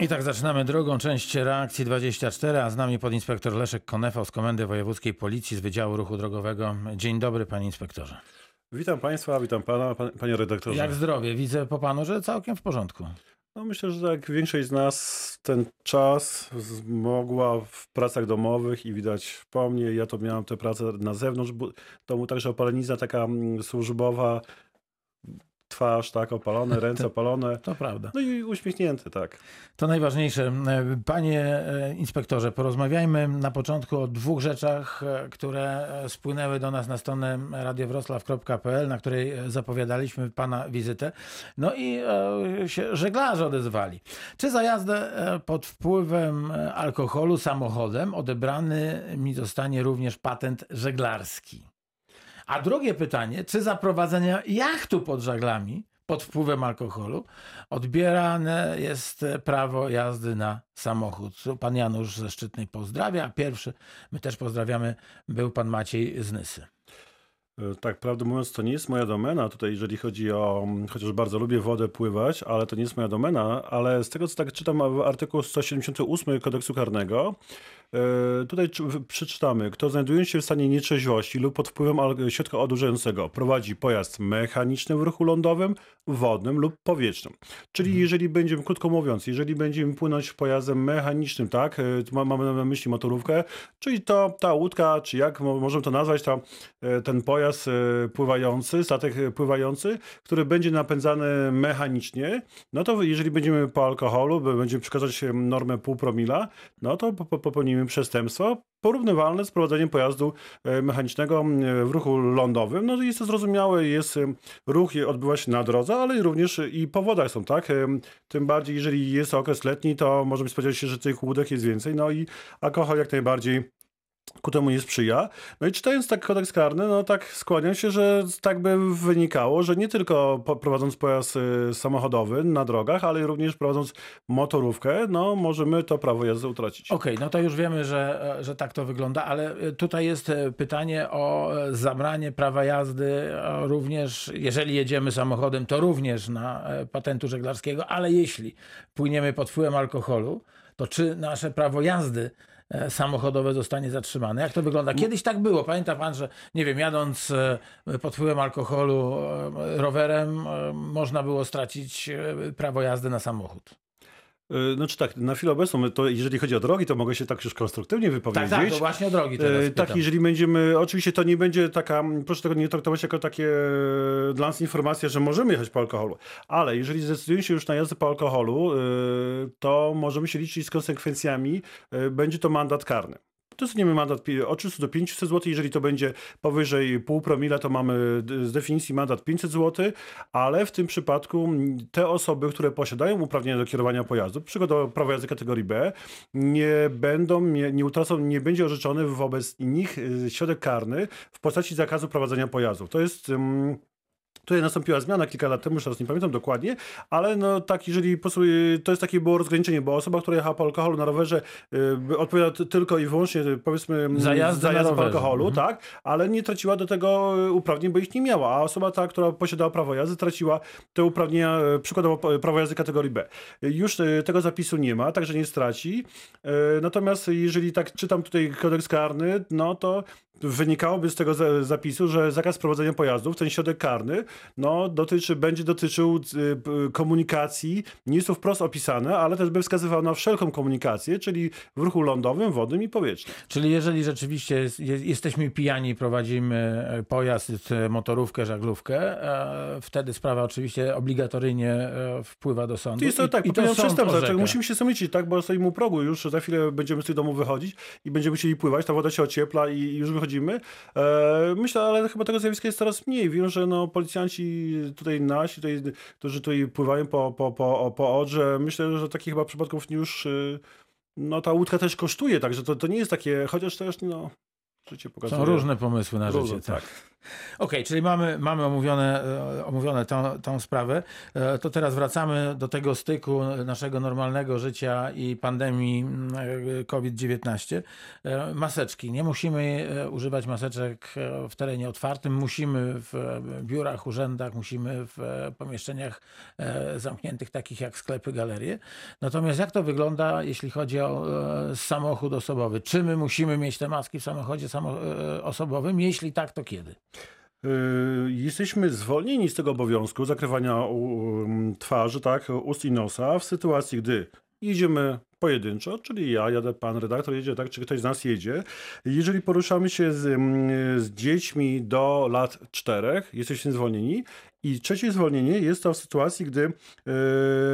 I tak zaczynamy drugą część reakcji 24, a z nami podinspektor Leszek Konefał z Komendy Wojewódzkiej Policji z Wydziału Ruchu Drogowego. Dzień dobry, panie inspektorze. Witam Państwa, witam Pana, pan, Panie redaktorze. Jak zdrowie? Widzę po panu, że całkiem w porządku. No myślę, że tak większość z nas ten czas mogła w pracach domowych i widać po mnie, ja to miałem tę pracę na zewnątrz domu, także opalenizna taka mm, służbowa, twarz tak opalone, ręce opalone, To prawda. no i uśmiechnięty, tak. To najważniejsze. Panie e, inspektorze, porozmawiajmy na początku o dwóch rzeczach, e, które e, spłynęły do nas na stronę radiowroclaw.pl, na której zapowiadaliśmy pana wizytę. No i się żeglarze odezwali. Czy za jazdę pod wpływem alkoholu samochodem odebrany mi zostanie również patent żeglarski? A drugie pytanie, czy za prowadzenie jachtu pod żaglami pod wpływem alkoholu odbierane jest prawo jazdy na samochód. Pan Janusz ze Szczytnej pozdrawia, a pierwszy, my też pozdrawiamy, był pan Maciej z Nysy. E, Tak, prawdę mówiąc, to nie jest moja domena tutaj, jeżeli chodzi o, chociaż bardzo lubię wodę pływać, ale to nie jest moja domena, ale z tego, co tak czytam w artykuł 178 kodeksu karnego, e, tutaj przeczytamy, kto znajdując się w stanie nietrzeźwości lub pod wpływem środka odurzającego prowadzi pojazd mechaniczny w ruchu lądowym, wodnym lub powietrznym. Czyli jeżeli będziemy, krótko mówiąc, jeżeli będziemy płynąć pojazdem mechanicznym, tak, e, mamy na myśli motorówkę, czyli to ta łódka, czy jak mo- możemy to nazwać, ta, ten pojazd e, pływający, statek e, pływający, który będzie napędzany mechanicznie, no to jeżeli będziemy po alkoholu, będziemy przekazać e, normę pół promila, no to po- po- popełnimy przestępstwo porównywalne z prowadzeniem pojazdu mechanicznego w ruchu lądowym. No jest to zrozumiałe, jest ruch odbywa się na drodze, ale również i po wodach są, tak? Tym bardziej, jeżeli jest okres letni, to możemy spodziewać się, że tych łódek jest więcej, no i alkohol jak najbardziej ku temu nie sprzyja. No i czytając tak kodeks karny, no tak skłaniam się, że tak by wynikało, że nie tylko prowadząc pojazd y, samochodowy na drogach, ale również prowadząc motorówkę, no możemy to prawo jazdy utracić. Okej, no to już wiemy, że, że tak to wygląda, ale e, tutaj jest e, pytanie o e, zabranie prawa jazdy e, również, jeżeli jedziemy samochodem, to również na e, patentu żeglarskiego, ale jeśli płyniemy pod wpływem alkoholu, to czy nasze prawo jazdy e, samochodowe zostanie zatrzymane? Jak to wygląda? Kiedyś tak było. Pamięta pan, że nie wiem, jadąc e, pod wpływem alkoholu e, rowerem, e, można było stracić e, prawo jazdy na samochód. Y, Znaczy tak, na chwilę obecną, to jeżeli chodzi o drogi, to mogę się tak już konstruktywnie Tak, wypowiedzieć. tak, to właśnie o drogi teraz E, Tak, pytam. jeżeli będziemy, oczywiście to nie będzie taka, proszę tego nie traktować jako takie e, dla nas informacja, że możemy jechać po alkoholu, ale jeżeli zdecydujemy się już na jazdę po alkoholu, e, to możemy się liczyć z konsekwencjami, e, będzie to mandat karny. Dostaniemy mandat od 300 do 500 zł. Jeżeli to będzie powyżej pół promila, to mamy z definicji mandat 500 zł, ale w tym przypadku te osoby, które posiadają uprawnienia do kierowania pojazdu, przykładowo prawo jazdy kategorii B, nie będą, nie, nie utracą, nie będzie orzeczony wobec nich y, środek karny w postaci zakazu prowadzenia pojazdów. To jest. ym, Tutaj nastąpiła zmiana kilka lat temu, już teraz nie pamiętam dokładnie, ale no tak, jeżeli to jest takie było rozgraniczenie, bo osoba, która jechała po alkoholu na rowerze, y, odpowiada tylko i wyłącznie, y, powiedzmy, mm, Za jazdę na po alkoholu, Mhm. tak, ale nie traciła do tego y, uprawnień, bo ich nie miała, a osoba ta, która posiadała prawo jazdy, traciła te uprawnienia, y, przykładowo prawo jazdy kategorii B. Już tego zapisu nie ma, także nie straci. Natomiast jeżeli tak czytam tutaj kodeks karny, no to wynikałoby z tego za- zapisu, że zakaz prowadzenia pojazdów, ten środek karny, no dotyczy, będzie dotyczył y, komunikacji, nie jest to wprost opisane, ale też by wskazywał na wszelką komunikację, czyli w ruchu lądowym, wodnym i powietrznym. Czyli jeżeli rzeczywiście jest, jest, jesteśmy pijani i prowadzimy e, pojazd, e, motorówkę, żaglówkę, e, wtedy sprawa oczywiście obligatoryjnie wpływa do sądu. To jest to I- tak, i to przestępstwo, tak, musimy się samycić, tak, bo stoimy u progu już, za chwilę będziemy z tych domów wychodzić i będziemy chcieli pływać, ta woda się ociepla i już wychodzimy. Myślę, ale chyba tego zjawiska jest coraz mniej. Wiem, że no, policjanci tutaj nasi, tutaj, którzy tutaj pływają po, po, po, po Odrze, myślę, że takich chyba przypadków już, y, no ta łódka też kosztuje, także to, to nie jest takie, chociaż też, no, życie pokazuje. Są różne pomysły na Różne, życie. Tak. Okej, czyli mamy, mamy omówione, e, omówione tą, tą sprawę. E, To teraz wracamy do tego styku naszego normalnego życia i pandemii mm, e, COVID-19. E, Maseczki. Nie musimy używać maseczek w terenie otwartym. Musimy w biurach, urzędach, musimy w pomieszczeniach zamkniętych, takich jak sklepy, galerie. Natomiast jak to wygląda, jeśli chodzi o samochód osobowy? Czy my musimy mieć te maski w samochodzie samo, osobowym? Jeśli tak, to kiedy? Yy, Jesteśmy zwolnieni z tego obowiązku zakrywania u- twarzy, tak, ust i nosa w sytuacji, gdy jedziemy pojedynczo, czyli ja jadę, pan redaktor jedzie, tak, czy ktoś z nas jedzie. Jeżeli poruszamy się z, mm, z dziećmi do lat czterech, jesteśmy zwolnieni. I trzecie zwolnienie jest to w sytuacji, gdy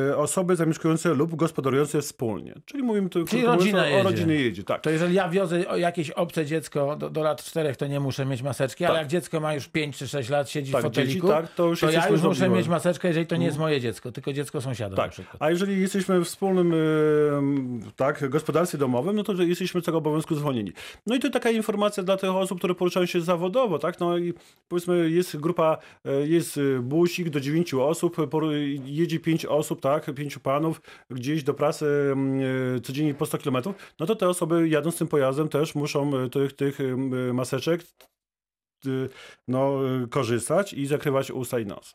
yy, osoby zamieszkujące lub gospodarujące wspólnie. Czyli mówimy tu Czyli rodzina o, o rodzinie jedzie, tak. To jeżeli ja wiozę jakieś obce dziecko do, do lat czterech, to nie muszę mieć maseczki, ale Tak. jak dziecko ma już 5 czy 6 lat, siedzi Tak, w foteliku, dzieci, tak, to już ja jesteśmy już muszę mieć maseczkę, jeżeli to nie jest moje dziecko, tylko dziecko sąsiada Tak, a jeżeli jesteśmy w wspólnym tak, gospodarstwie domowym, no to jesteśmy tego obowiązku zwolnieni. No i to taka informacja dla tych osób, które poruszają się zawodowo, tak, no i powiedzmy jest grupa, e, jest e, busik do dziewięciu osób, jedzie pięć osób, tak, pięciu panów gdzieś do pracy em, e, codziennie po 100 kilometrów, no to te osoby jadąc tym pojazdem też muszą tych, tych maseczek no, y, korzystać i zakrywać usta i nos.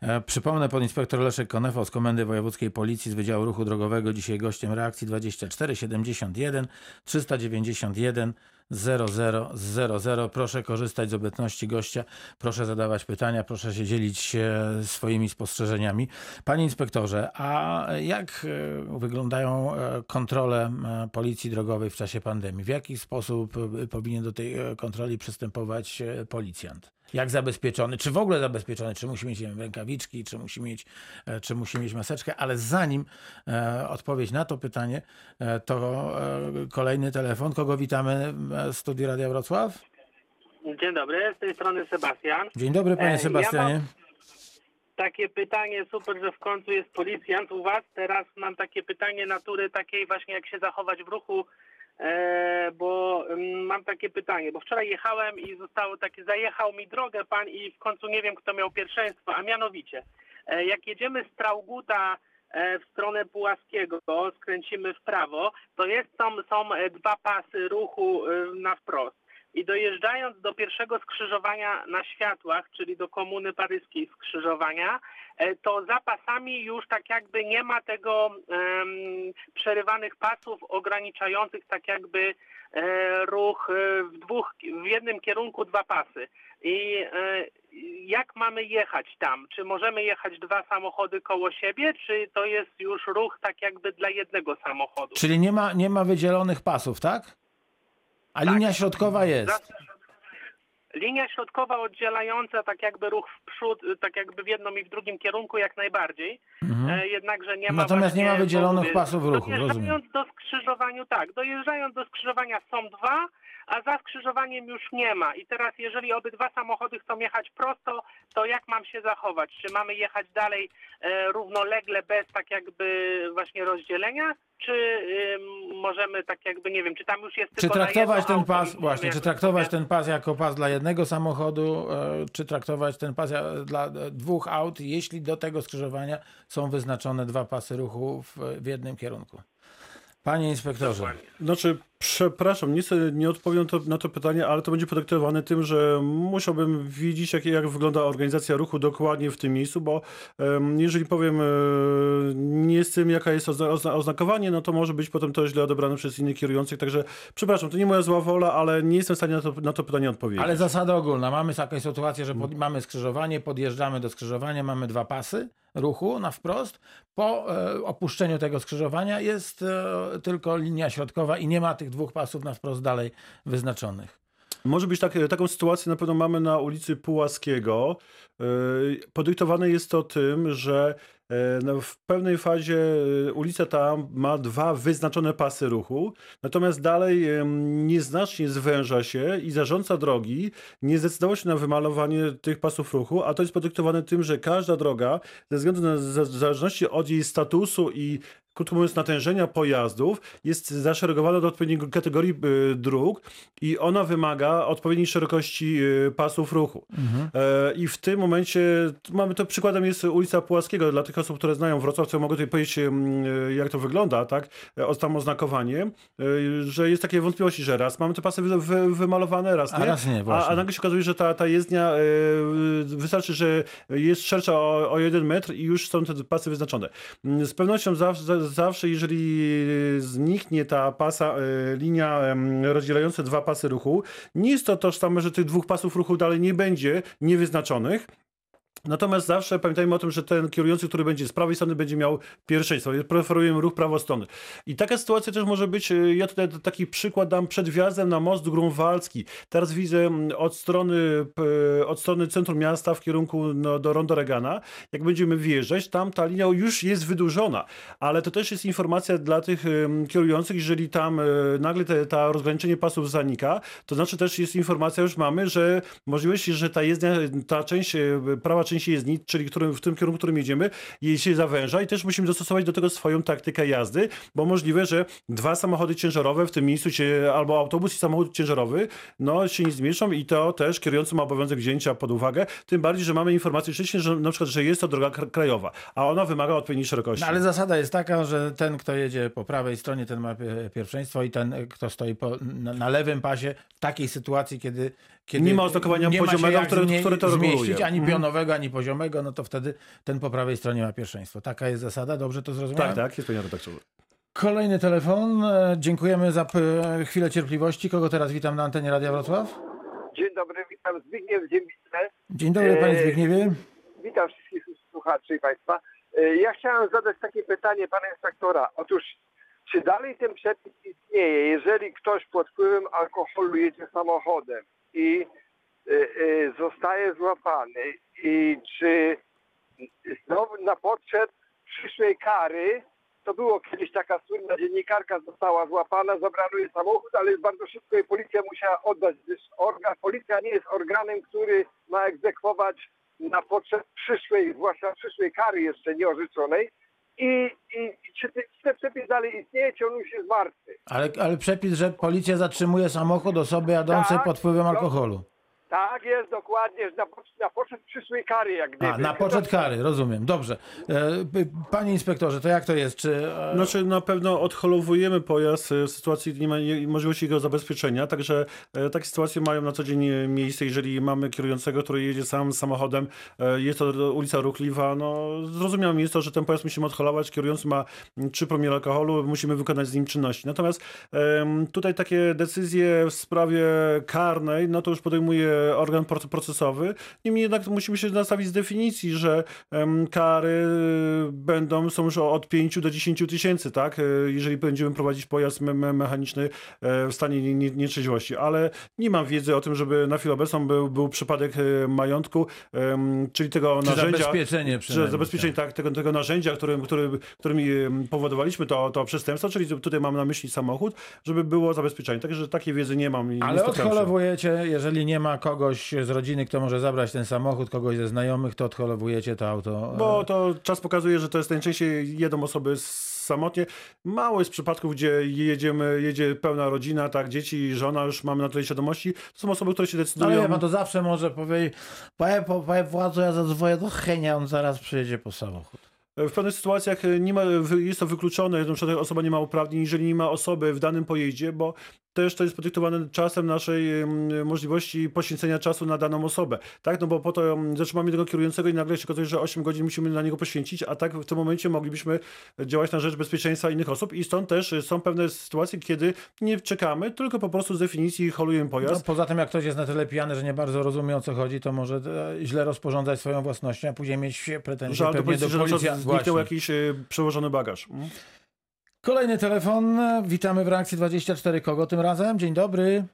E, Przypomnę, podinspektor Leszek Konefo z Komendy Wojewódzkiej Policji z Wydziału Ruchu Drogowego, dzisiaj gościem reakcji 24 71 391 0000. Proszę korzystać z obecności gościa, proszę zadawać pytania, proszę się dzielić e, swoimi spostrzeżeniami. Panie inspektorze, a jak e, wyglądają e, kontrole Policji Drogowej w czasie pandemii? W jaki sposób powinien do tej kontroli przystępować policjant? Jak zabezpieczony? Czy w ogóle zabezpieczony? Czy musi mieć wiem, rękawiczki? Czy musi mieć, e, czy musi mieć maseczkę? Ale zanim e, odpowiedź na to pytanie, e, to e, kolejny telefon. Kogo witamy e, w studiu Radia Wrocław? Dzień dobry, z tej strony Sebastian. Dzień dobry, E, panie ja Sebastianie. mam- Takie pytanie, super, że w końcu jest policjant u Was. Teraz mam takie pytanie natury takiej właśnie, jak się zachować w ruchu, e, bo mm, mam takie pytanie, bo wczoraj jechałem i zostało takie, zajechał mi drogę pan i w końcu nie wiem, kto miał pierwszeństwo, a mianowicie, e, jak jedziemy z Trauguta e, w stronę Pułaskiego, skręcimy w prawo, to jest, są, są e, dwa pasy ruchu e, na wprost. I dojeżdżając do pierwszego skrzyżowania na światłach, czyli do komuny paryskiej skrzyżowania, e, to za pasami już tak jakby nie ma tego em, przerywanych pasów ograniczających tak jakby e, ruch e, w dwóch, w jednym kierunku dwa pasy. I jak mamy jechać tam? Czy możemy jechać dwa samochody koło siebie, czy to jest już ruch tak jakby dla jednego samochodu? Czyli nie ma, nie ma wydzielonych pasów, tak? A linia środkowa jest. Linia środkowa oddzielająca tak jakby ruch w przód, tak jakby w jednym i w drugim kierunku jak najbardziej. E, jednakże nie ma Natomiast nie ma wydzielonych pasów ruchu, Dojeżdżając rozumiem. do skrzyżowaniu, tak, dojeżdżając do skrzyżowania są dwa, a za skrzyżowaniem już nie ma. I teraz jeżeli obydwa samochody chcą jechać prosto, to jak mam się zachować? Czy mamy jechać dalej e, równolegle bez tak jakby właśnie rozdzielenia? Czy ym, możemy tak jakby, nie wiem, czy tam już jest Czy traktować ten pas, właśnie, wiemy, czy traktować ten pas jako pas dla jednego samochodu, e, czy traktować ten pas ja- dla e, dwóch aut, jeśli do tego skrzyżowania są wyznaczone dwa pasy ruchu w, w jednym kierunku? Panie inspektorze, Dokładnie. Znaczy, przepraszam, se- nie odpowiem to, na to pytanie, ale to będzie podyktowane tym, że musiałbym wiedzieć, jak, jak wygląda organizacja ruchu dokładnie w tym miejscu, bo em, jeżeli powiem e, nie tym, jaka jest ozna, ozna, oznakowanie, no to może być potem to źle odebrane przez innych kierujących, także przepraszam, to nie moja zła wola, ale nie jestem w stanie na to, na to pytanie odpowiedzieć. ale zasada ogólna. Mamy taką sytuację, że pod, mamy skrzyżowanie, podjeżdżamy do skrzyżowania, mamy dwa pasy ruchu na wprost. Po e, opuszczeniu tego skrzyżowania jest e, tylko linia środkowa i nie ma tych dwóch pasów na wprost dalej wyznaczonych. Może być tak, taką sytuację na pewno mamy na ulicy Pułaskiego. Yy, Podyktowane jest to tym, że e, no, w pewnej fazie e, ulica ta ma dwa wyznaczone pasy ruchu, natomiast dalej nieznacznie zwęża się i zarządca drogi nie zdecydował się na wymalowanie tych pasów ruchu, a to jest podyktowane tym, że każda droga, ze względu na w zależności od jej statusu i krótko mówiąc, natężenia pojazdów jest zaszeregowana do odpowiedniej kategorii y, dróg i ona wymaga odpowiedniej szerokości y, pasów ruchu. E, I w tym momencie mamy to przykładem jest ulica Pułaskiego. Dla tych osób, które znają Wrocław, mogę tutaj powiedzieć, y, jak to wygląda, tak? E, o- Tam oznakowanie, że jest takie wątpliwości, że raz mamy te pasy wy, wy, wymalowane, raz A nie. raz nie, a, a nagle się okazuje, że ta, ta jezdnia y, wystarczy, że jest szersza o, o jeden metr i już są te pasy wyznaczone. Mm, Z pewnością zawsze, zawsze jeżeli zniknie ta pasa, y, linia rozdzielająca dwa pasy ruchu, nie jest to tożsame, że tych dwóch pasów ruchu dalej nie będzie niewyznaczonych. Natomiast zawsze pamiętajmy o tym, że ten kierujący, który będzie z prawej strony, będzie miał pierwszeństwo. Preferujemy ruch prawostronny. I taka sytuacja też może być, y, ja tutaj taki przykład dam przed wjazdem na most Grunwaldzki. Teraz widzę od strony, p- od strony centrum miasta w kierunku no, do Rondo Regana. Jak będziemy wjeżdżać, tam ta linia już jest wydłużona. Ale to też jest informacja dla tych kierujących, jeżeli tam y, nagle te, ta rozgraniczenie pasów zanika, to znaczy też jest informacja, już mamy, że możliwość, że ta jezdnia, ta część, y, część jezdni, czyli którym, w tym kierunku, którym jedziemy, jej się zawęża i też musimy dostosować do tego swoją taktykę jazdy, bo możliwe, że dwa samochody ciężarowe w tym miejscu się, albo autobus i samochód ciężarowy, no się nie zmieszczą i to też kierujący ma obowiązek wzięcia pod uwagę, tym bardziej, że mamy informację wcześniej, że na przykład, że jest to droga kra- krajowa, a ona wymaga odpowiedniej szerokości. No, ale zasada jest taka, że ten, kto jedzie po prawej stronie, ten ma pie- pierwszeństwo i ten, kto stoi po, na, na lewym pasie, w takiej sytuacji, kiedy, kiedy Nie ma oznakowania nie poziomego, jak które- zmie- które to zmieścić, reguluje. ani Mhm. pionowego, ani poziomego, no to wtedy ten po prawej stronie ma pierwszeństwo. Taka jest zasada, dobrze to zrozumiałem? tak, tak, jest panie redaktorze. Kolejny telefon. E, Dziękujemy za p- chwilę cierpliwości. Kogo teraz witam na antenie Radia Wrocław? Dzień dobry, witam Zbigniew Ziembice. Dzień dobry, panie Eee, Zbigniewie. Witam wszystkich słuchaczy i Państwa. E, Ja chciałem zadać takie pytanie pana inspektora. Otóż, czy dalej ten przepis istnieje, jeżeli ktoś pod wpływem alkoholu jedzie samochodem i e, e, zostaje złapany i czy znowu na potrzeb przyszłej kary, to było kiedyś taka słynna dziennikarka została złapana, zabrano jej samochód, ale bardzo szybko jej policja musiała oddać, gdyż organ, policja nie jest organem, który ma egzekwować na potrzeb przyszłej, zwłaszcza przyszłej kary jeszcze nieorzeczonej. I czy, ten przepis dalej istnieje, czy on już jest martwy? Ale, ale przepis, że policja zatrzymuje samochód osoby jadącej Tak, pod wpływem no. alkoholu. Tak jest, dokładnie, na, poczet- na poczet przyszłej kary, jak gdyby. A, na poczet kary, rozumiem. Dobrze. E, Panie inspektorze, to jak to jest? Czy, Znaczy na pewno odholowujemy pojazd e, w sytuacji, gdy nie ma możliwości jego zabezpieczenia, także takie sytuacje mają na co dzień miejsce. Jeżeli mamy kierującego, który jedzie sam samochodem, jest to ulica ruchliwa, no zrozumiałe jest to, że ten pojazd musimy odholować, kierujący ma mm, 3 promile alkoholu, musimy wykonać z nim czynności. Natomiast tutaj takie decyzje w sprawie karnej, no to już podejmuje organ proce- procesowy. Niemniej jednak musimy się nastawić z definicji, że kary będą, są już od 5 do 10 tysięcy, tak? E, Jeżeli będziemy prowadzić pojazd me me mechaniczny e, w stanie nie- nie- nietrzeźwości. Ale nie mam wiedzy o tym, żeby na chwilę obecną był, był przypadek e, majątku, czyli tego czy narzędzia. zabezpieczenie Że zabezpieczenie tak, tego, tego narzędzia, którym, którym, powodowaliśmy to, to przestępstwo, czyli tutaj mamy na myśli samochód, żeby było zabezpieczenie. Także takiej wiedzy nie mam. Ale odholowujecie, jeżeli nie ma kogoś z rodziny, kto może zabrać ten samochód, kogoś ze znajomych, to odholowujecie to auto. e, Bo to czas pokazuje, że to jest najczęściej jedą osoby samotnie. Mało jest przypadków, gdzie jedziemy, jedzie pełna rodzina, tak, dzieci i żona, już mamy na tyle świadomości. To są osoby, które się No decydują. ale pan, to zawsze może powiedzieć, panie, panie władzo, ja zadzwonię do Henia, on zaraz przyjedzie po samochód. W pewnych sytuacjach nie ma, jest to wykluczone, na przykład osoba nie ma uprawnień, jeżeli nie ma osoby w danym pojeździe, bo też to jest podyktowane czasem naszej możliwości poświęcenia czasu na daną osobę. Tak, no bo po to em, zatrzymamy tego kierującego i nagle się okazuje, że 8 godzin musimy na niego poświęcić, a tak w tym momencie moglibyśmy działać na rzecz bezpieczeństwa innych osób i stąd też są pewne sytuacje, kiedy nie czekamy, tylko po prostu z definicji holujemy No, pojazd. poza tym, jak ktoś jest na tyle pijany, że nie bardzo rozumie o co chodzi, to może e, źle rozporządzać swoją własnością, a później mieć pretensje Żal do pewnie policji, do że na policji. przykład zniknął jakiś y, przełożony bagaż. Kolejny telefon. Witamy w reakcji 24. Kogo tym razem? Dzień dobry.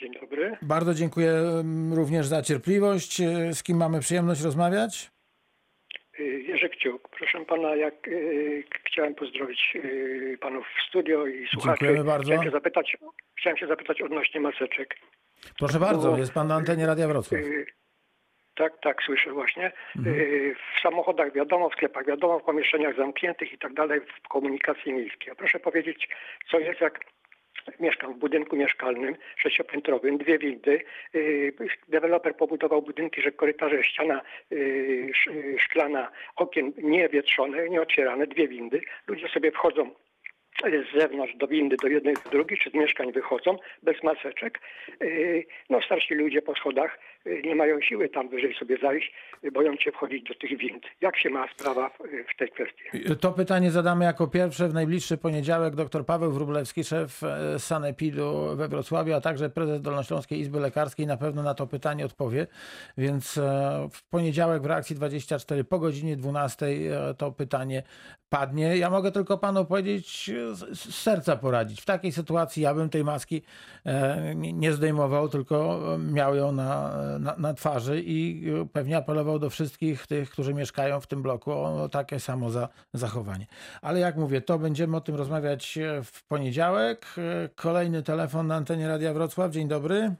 Dzień dobry. Bardzo dziękuję mm, również za cierpliwość. E, Z kim mamy przyjemność rozmawiać? Y, Jerzy Kciuk. Proszę pana, jak y, chciałem pozdrowić y, panów w studio i słuchaczy. Dziękujemy bardzo. Chciałem się zapytać, chciałem się zapytać odnośnie maseczek. Proszę bardzo, jest pan na antenie Radia Wrocław. Tak, tak, słyszę właśnie. Mhm. Y, W samochodach wiadomo, w sklepach wiadomo, w pomieszczeniach zamkniętych i tak dalej, w komunikacji miejskiej. A proszę powiedzieć, co jest jak mieszkam w budynku mieszkalnym sześciopiętrowym, dwie windy. Y, Deweloper pobudował budynki, że korytarze, ściana y, sz- szklana, okien niewietrzone, nieotwierane, dwie windy. Ludzie sobie wchodzą z zewnątrz do windy, do jednej, do drugiej, czy z mieszkań wychodzą bez maseczek. No starsi ludzie po schodach nie mają siły tam wyżej sobie zajść, boją się wchodzić do tych wind. Jak się ma sprawa w, tej kwestii? To pytanie zadamy jako pierwsze w najbliższy poniedziałek. Dr Paweł Wróblewski, szef e, Sanepidu we Wrocławiu, a także prezes Dolnośląskiej Izby Lekarskiej na pewno na to pytanie odpowie. Więc e, w poniedziałek w reakcji 24 po godzinie 12 e, to pytanie padnie. Ja mogę tylko panu powiedzieć, z serca poradzić. W takiej sytuacji ja bym tej maski nie zdejmował, tylko miał ją na, na, na twarzy i e, pewnie apelował do wszystkich tych, którzy mieszkają w tym bloku o takie samo za, zachowanie. Ale jak mówię, to będziemy o tym rozmawiać e, w poniedziałek. E, Kolejny telefon na antenie Radia Wrocław. Dzień dobry.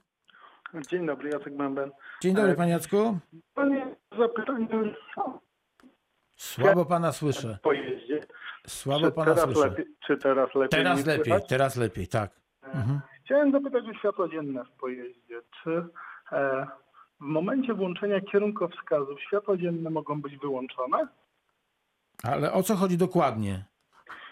Dzień dobry, Jacek Bęben. Dzień dobry, panie Jacku. Panie, zapytanie Słabo pana słyszę. pojeździe. Słabo Czy pana teraz, słyszę. lepiej, czy teraz lepiej? Teraz lepiej, słychać? teraz lepiej, tak. Mhm. Chciałem zapytać o światło dzienne w pojeździe. Czy w momencie włączenia kierunkowskazów światła dzienne mogą być wyłączone? Ale o co chodzi dokładnie?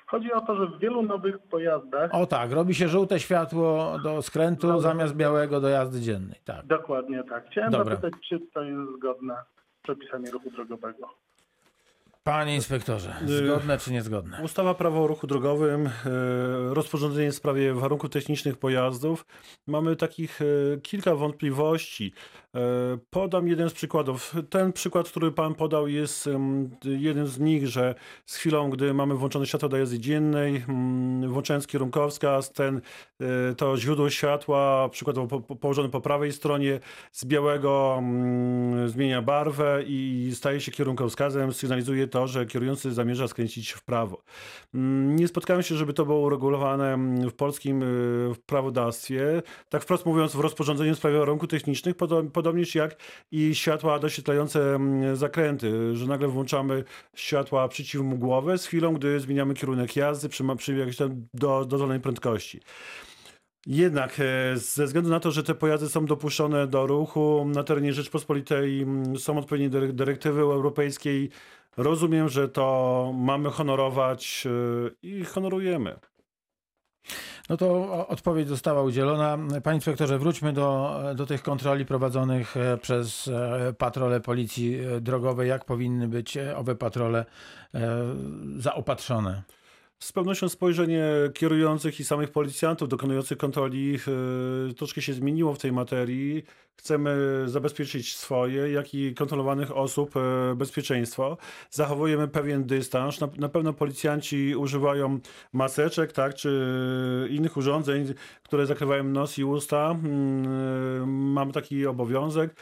Chodzi o to, że w wielu nowych pojazdach, O tak, robi się żółte światło do skrętu zamiast białego do jazdy dziennej. Tak. dokładnie tak. Chciałem Dobra. zapytać, czy to jest zgodne z przepisami ruchu drogowego. Panie inspektorze, zgodne czy niezgodne? Ustawa Prawo o ruchu drogowym, e, rozporządzenie w sprawie warunków technicznych pojazdów. Mamy takich e, kilka wątpliwości. E, Podam jeden z przykładów. Ten przykład, który pan podał, jest jeden z nich, że z chwilą, gdy mamy włączone światło do jazdy dziennej, mm, włączając kierunkowskaz, ten, e, to źródło światła, przykładowo po, po, położone po prawej stronie, z białego mm, zmienia barwę i staje się kierunkowskazem, sygnalizuje to, że kierujący zamierza skręcić w prawo. Mm, Nie spotkałem się, żeby to było uregulowane w polskim y, prawodawstwie. Tak wprost mówiąc, w rozporządzeniu w sprawie warunków technicznych, podo- podobnież jak i światła doświetlające mm, zakręty, że nagle włączamy światła przeciwmgłowe z chwilą, gdy zmieniamy kierunek jazdy przy, przy jakiejś tam do, dozwolonej prędkości. Jednak e, ze względu na to, że te pojazdy są dopuszczone do ruchu na terenie Rzeczpospolitej, mm, są odpowiednie dyre- dyrektywy europejskiej, rozumiem, że to mamy honorować e, i honorujemy. No to odpowiedź została udzielona. Panie inspektorze, wróćmy do, do tych kontroli prowadzonych e, przez e, patrole policji e, drogowej. Jak powinny być owe patrole zaopatrzone? Z pewnością spojrzenie kierujących i samych policjantów dokonujących kontroli e, troszkę się zmieniło w tej materii. Chcemy zabezpieczyć swoje, jak i kontrolowanych osób e, bezpieczeństwo. Zachowujemy pewien dystans. Na, na pewno policjanci używają maseczek, tak, czy innych urządzeń, które zakrywają nos i usta. Mm, Mamy taki obowiązek e,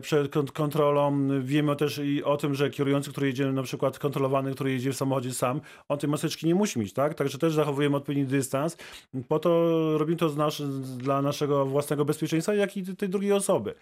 przed kont- kontrolą. Wiemy też i o tym, że kierujący, który jedzie na przykład kontrolowany, który jedzie w samochodzie sam, on tej maseczki nie musi mieć, tak? Także też zachowujemy odpowiedni dystans. Po to robimy to nasz, dla naszego własnego bezpieczeństwa, jak i tej drugiej osoby.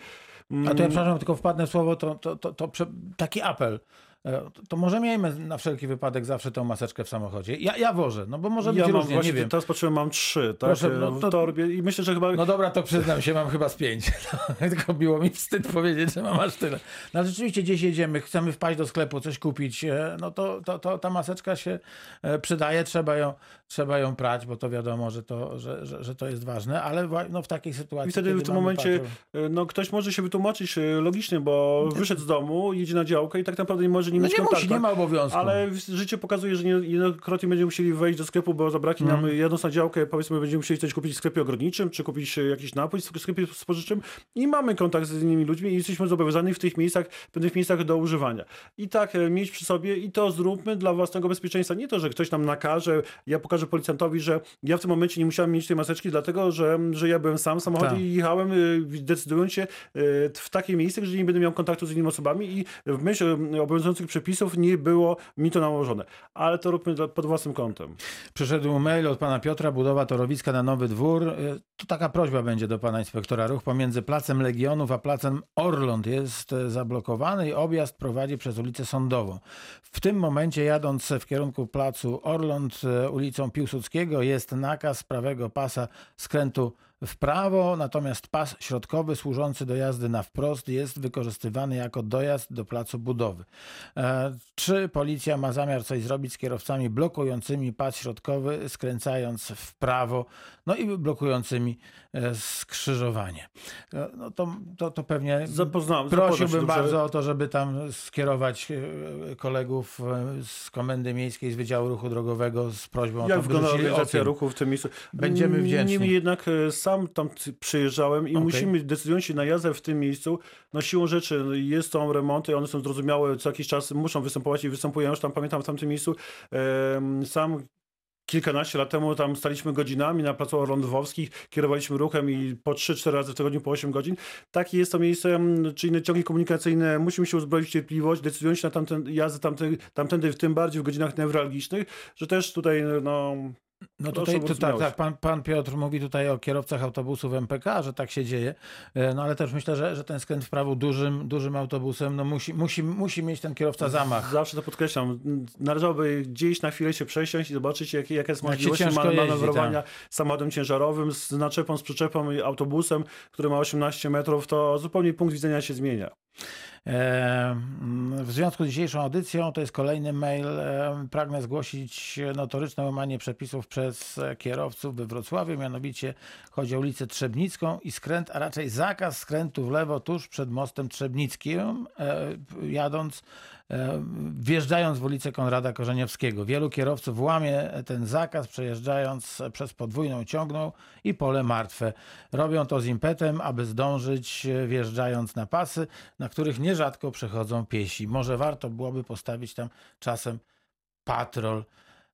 A to ja przepraszam, tylko wpadnę w słowo, to, to, to, to taki apel. E, To może miejmy na wszelki wypadek zawsze tą maseczkę w samochodzie. Ja, ja wożę, no bo może być ja mam różnie, nie właśnie, wiem. teraz patrzyłem, mam trzy, tak? Proszę, no w to- torbie i myślę, że chyba No dobra, to przyznam się, mam chyba z pięć. Tylko było mi wstyd powiedzieć, że mam aż tyle. No rzeczywiście gdzieś jedziemy, chcemy wpaść do sklepu, coś kupić, e, no to, to, to ta maseczka się e, przydaje, trzeba ją, trzeba ją prać, bo to wiadomo, że to, że, że, że to jest ważne, ale no, w takiej sytuacji. I wtedy w tym momencie e, no, ktoś może się wytłumaczyć e, logicznie, bo wyszedł z domu, jedzie na działkę i tak naprawdę nie może nie No mieć nie kontaktu. musi, nie ma obowiązku. Ale życie pokazuje, że nie- niejednokrotnie będziemy musieli wejść do sklepu, bo zabraknie Mhm. nam jadąc na działkę, powiedzmy, będziemy musieli coś kupić w sklepie ogrodniczym, czy kupić e, jakiś napój w sklepie spożywczym i mamy kontakt z innymi ludźmi i jesteśmy zobowiązani w tych miejscach, w pewnych miejscach do używania. I tak e, mieć przy sobie i to zróbmy dla własnego bezpieczeństwa. Nie to, że ktoś nam nakaże, ja pokażę policjantowi, że ja w tym momencie nie musiałem mieć tej maseczki, dlatego że, że ja byłem sam w samochodzie Tak. i jechałem, y, decydując się y, w takie miejsce, gdzie nie będę miał kontaktu z innymi osobami i w myśl y, obowiązujących przepisów nie było mi to nałożone. Ale to róbmy pod własnym kątem. Przyszedł mail od pana Piotra, budowa torowiska na Nowy Dwór. Y, Tu taka prośba będzie do pana inspektora ruch pomiędzy Placem Legionów a Placem Orląt jest e, zablokowany i objazd prowadzi przez ulicę Sądową. W tym momencie jadąc w kierunku Placu Orląt e, ulicą Piłsudskiego jest nakaz prawego pasa skrętu w prawo, natomiast pas środkowy służący do jazdy na wprost jest wykorzystywany jako dojazd do placu budowy. E, Czy policja ma zamiar coś zrobić z kierowcami blokującymi pas środkowy, skręcając w prawo, no i blokującymi e, skrzyżowanie? E, No to, to, to pewnie Zapoznałem. zapoznam prosiłbym bardzo o to, żeby tam skierować kolegów z Komendy Miejskiej, z Wydziału Ruchu Drogowego z prośbą o Jak to, wygląda wyrzucili organizacja ruchu w tym miejscu? Będziemy wdzięczni. Niemniej jednak e, sam tam przyjeżdżałem i Okej. musimy, decydując się na jazdę w tym miejscu, no siłą rzeczy no, jest są remonty, one są zrozumiałe, co jakiś czas muszą występować i występują, już tam pamiętam w tamtym miejscu. Sam kilkanaście lat temu tam staliśmy godzinami na placu Orląt Lwowskich, kierowaliśmy ruchem i po 3-4 razy w tygodniu po 8 godzin. Takie jest to miejsce, czy inne ciągi komunikacyjne. Musimy się uzbroić w cierpliwość, decydując się na tamten, jazdę tamty, tamtędy, w tym bardziej w godzinach newralgicznych, że też tutaj no, No tutaj, o tu, tak, tak, pan, pan Piotr mówi tutaj o kierowcach autobusów MPK, że tak się dzieje, E, no ale też myślę, że, że ten skręt w prawo dużym, dużym autobusem, no musi, musi, musi mieć ten kierowca zamach. Zawsze to podkreślam. Należałoby gdzieś na chwilę się przesiąść i zobaczyć, jakie, jaka jest możliwość ciężko man- jeździ, manewrowania samochodem ciężarowym z naczepą, z przyczepą i autobusem, który ma 18 metrów, to zupełnie punkt widzenia się zmienia. W związku z dzisiejszą audycją, to jest kolejny mail, pragnę zgłosić notoryczne łamanie przepisów przez kierowców we Wrocławiu, mianowicie chodzi o ulicę Trzebnicką i skręt, a raczej zakaz skrętu w lewo tuż przed mostem Trzebnickim, e, jadąc, wjeżdżając w ulicę Konrada Korzeniowskiego. Wielu kierowców łamie ten zakaz, przejeżdżając przez podwójną ciągną i pole martwe. Robią to z impetem, aby zdążyć, e, wjeżdżając na pasy, na których nierzadko przechodzą piesi. Może warto byłoby postawić tam czasem patrol.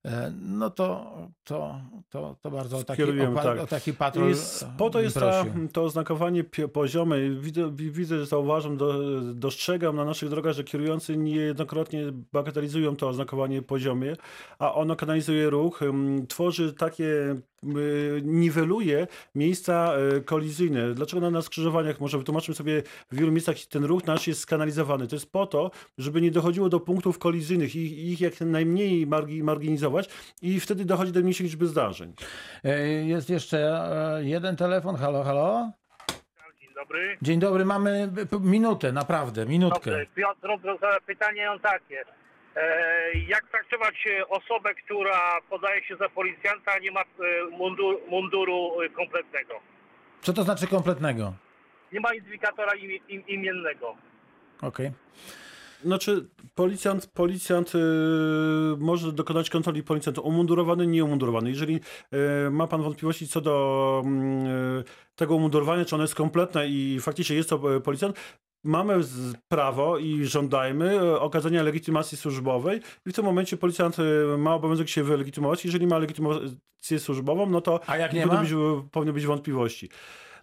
E, No to, to, to, to bardzo o taki, o, tak. o taki patrol I po to jest ta, to oznakowanie poziome. Widzę, wi- widzę, zauważam, do, dostrzegam na naszych drogach, że kierujący niejednokrotnie bagatelizują to oznakowanie poziomie, a ono kanalizuje ruch, ym, tworzy takie, niweluje miejsca y, kolizyjne. Dlaczego na, na skrzyżowaniach, może wytłumaczmy sobie, w wielu miejscach ten ruch nasz jest skanalizowany. To jest po to, żeby nie dochodziło do punktów kolizyjnych i ich jak najmniej margi, marginizować i wtedy dochodzi do mniejszej liczby zdarzeń. E, Jest jeszcze e, jeden telefon. Halo, halo. Dzień dobry. Dzień dobry, mamy minutę, naprawdę, minutkę. Dobrze, Piotr, pytanie mam takie. E, jak traktować e, osobę, która podaje się za policjanta, a nie ma e, mundur, munduru kompletnego? Co to znaczy kompletnego? Nie ma identyfikatora im, im, imiennego. Okej. Znaczy, policjant, policjant y, może dokonać kontroli policjanta umundurowany, nieumundurowany. Jeżeli y, ma pan wątpliwości co do mm, y, tego umundurowania, czy ono jest kompletne i faktycznie jest to y, policjant, mamy prawo i żądajmy y, okazania legitymacji służbowej i w tym momencie policjant y, ma obowiązek się wylegitymować. Jeżeli ma legitymację służbową, no to A jak nie powinny ma? być, powinny być wątpliwości.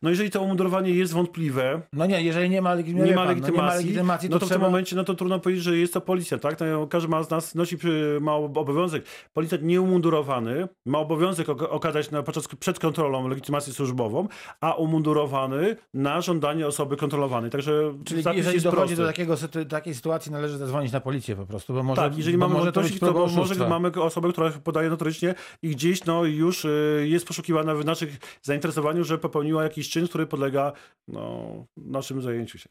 No jeżeli to umundurowanie jest wątpliwe, No nie, jeżeli nie ma, legitym- nie ma pan, no nie ma legitymacji, legitymacji, to, no to w trzeba... tym momencie no to trudno powiedzieć, że jest to policja, tak? No, każdy ma z nas nosi ma obowiązek. Policjant nieumundurowany ma obowiązek ok- okazać na, podczas przed kontrolą legitymację służbową, a umundurowany na żądanie osoby kontrolowanej. Także Czyli jeżeli dochodzi prosty. do takiego, takiej sytuacji, należy zadzwonić na policję po prostu, bo może, tak, jeżeli mamy może to to bo może mamy osobę, która podaje notorycznie i gdzieś no, już y, jest poszukiwana w naszych zainteresowaniu, że popełniła jakiś czyn, który podlega no, naszym zajęciu się.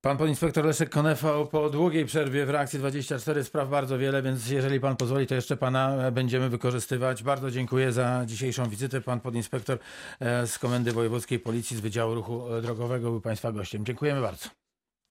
Pan podinspektor Leszek Konefa po długiej przerwie w reakcji 24 spraw bardzo wiele, więc jeżeli pan pozwoli, to jeszcze pana będziemy wykorzystywać. Bardzo dziękuję za dzisiejszą wizytę. Pan podinspektor e, z Komendy Wojewódzkiej Policji z Wydziału Ruchu Drogowego był państwa gościem. Dziękujemy bardzo.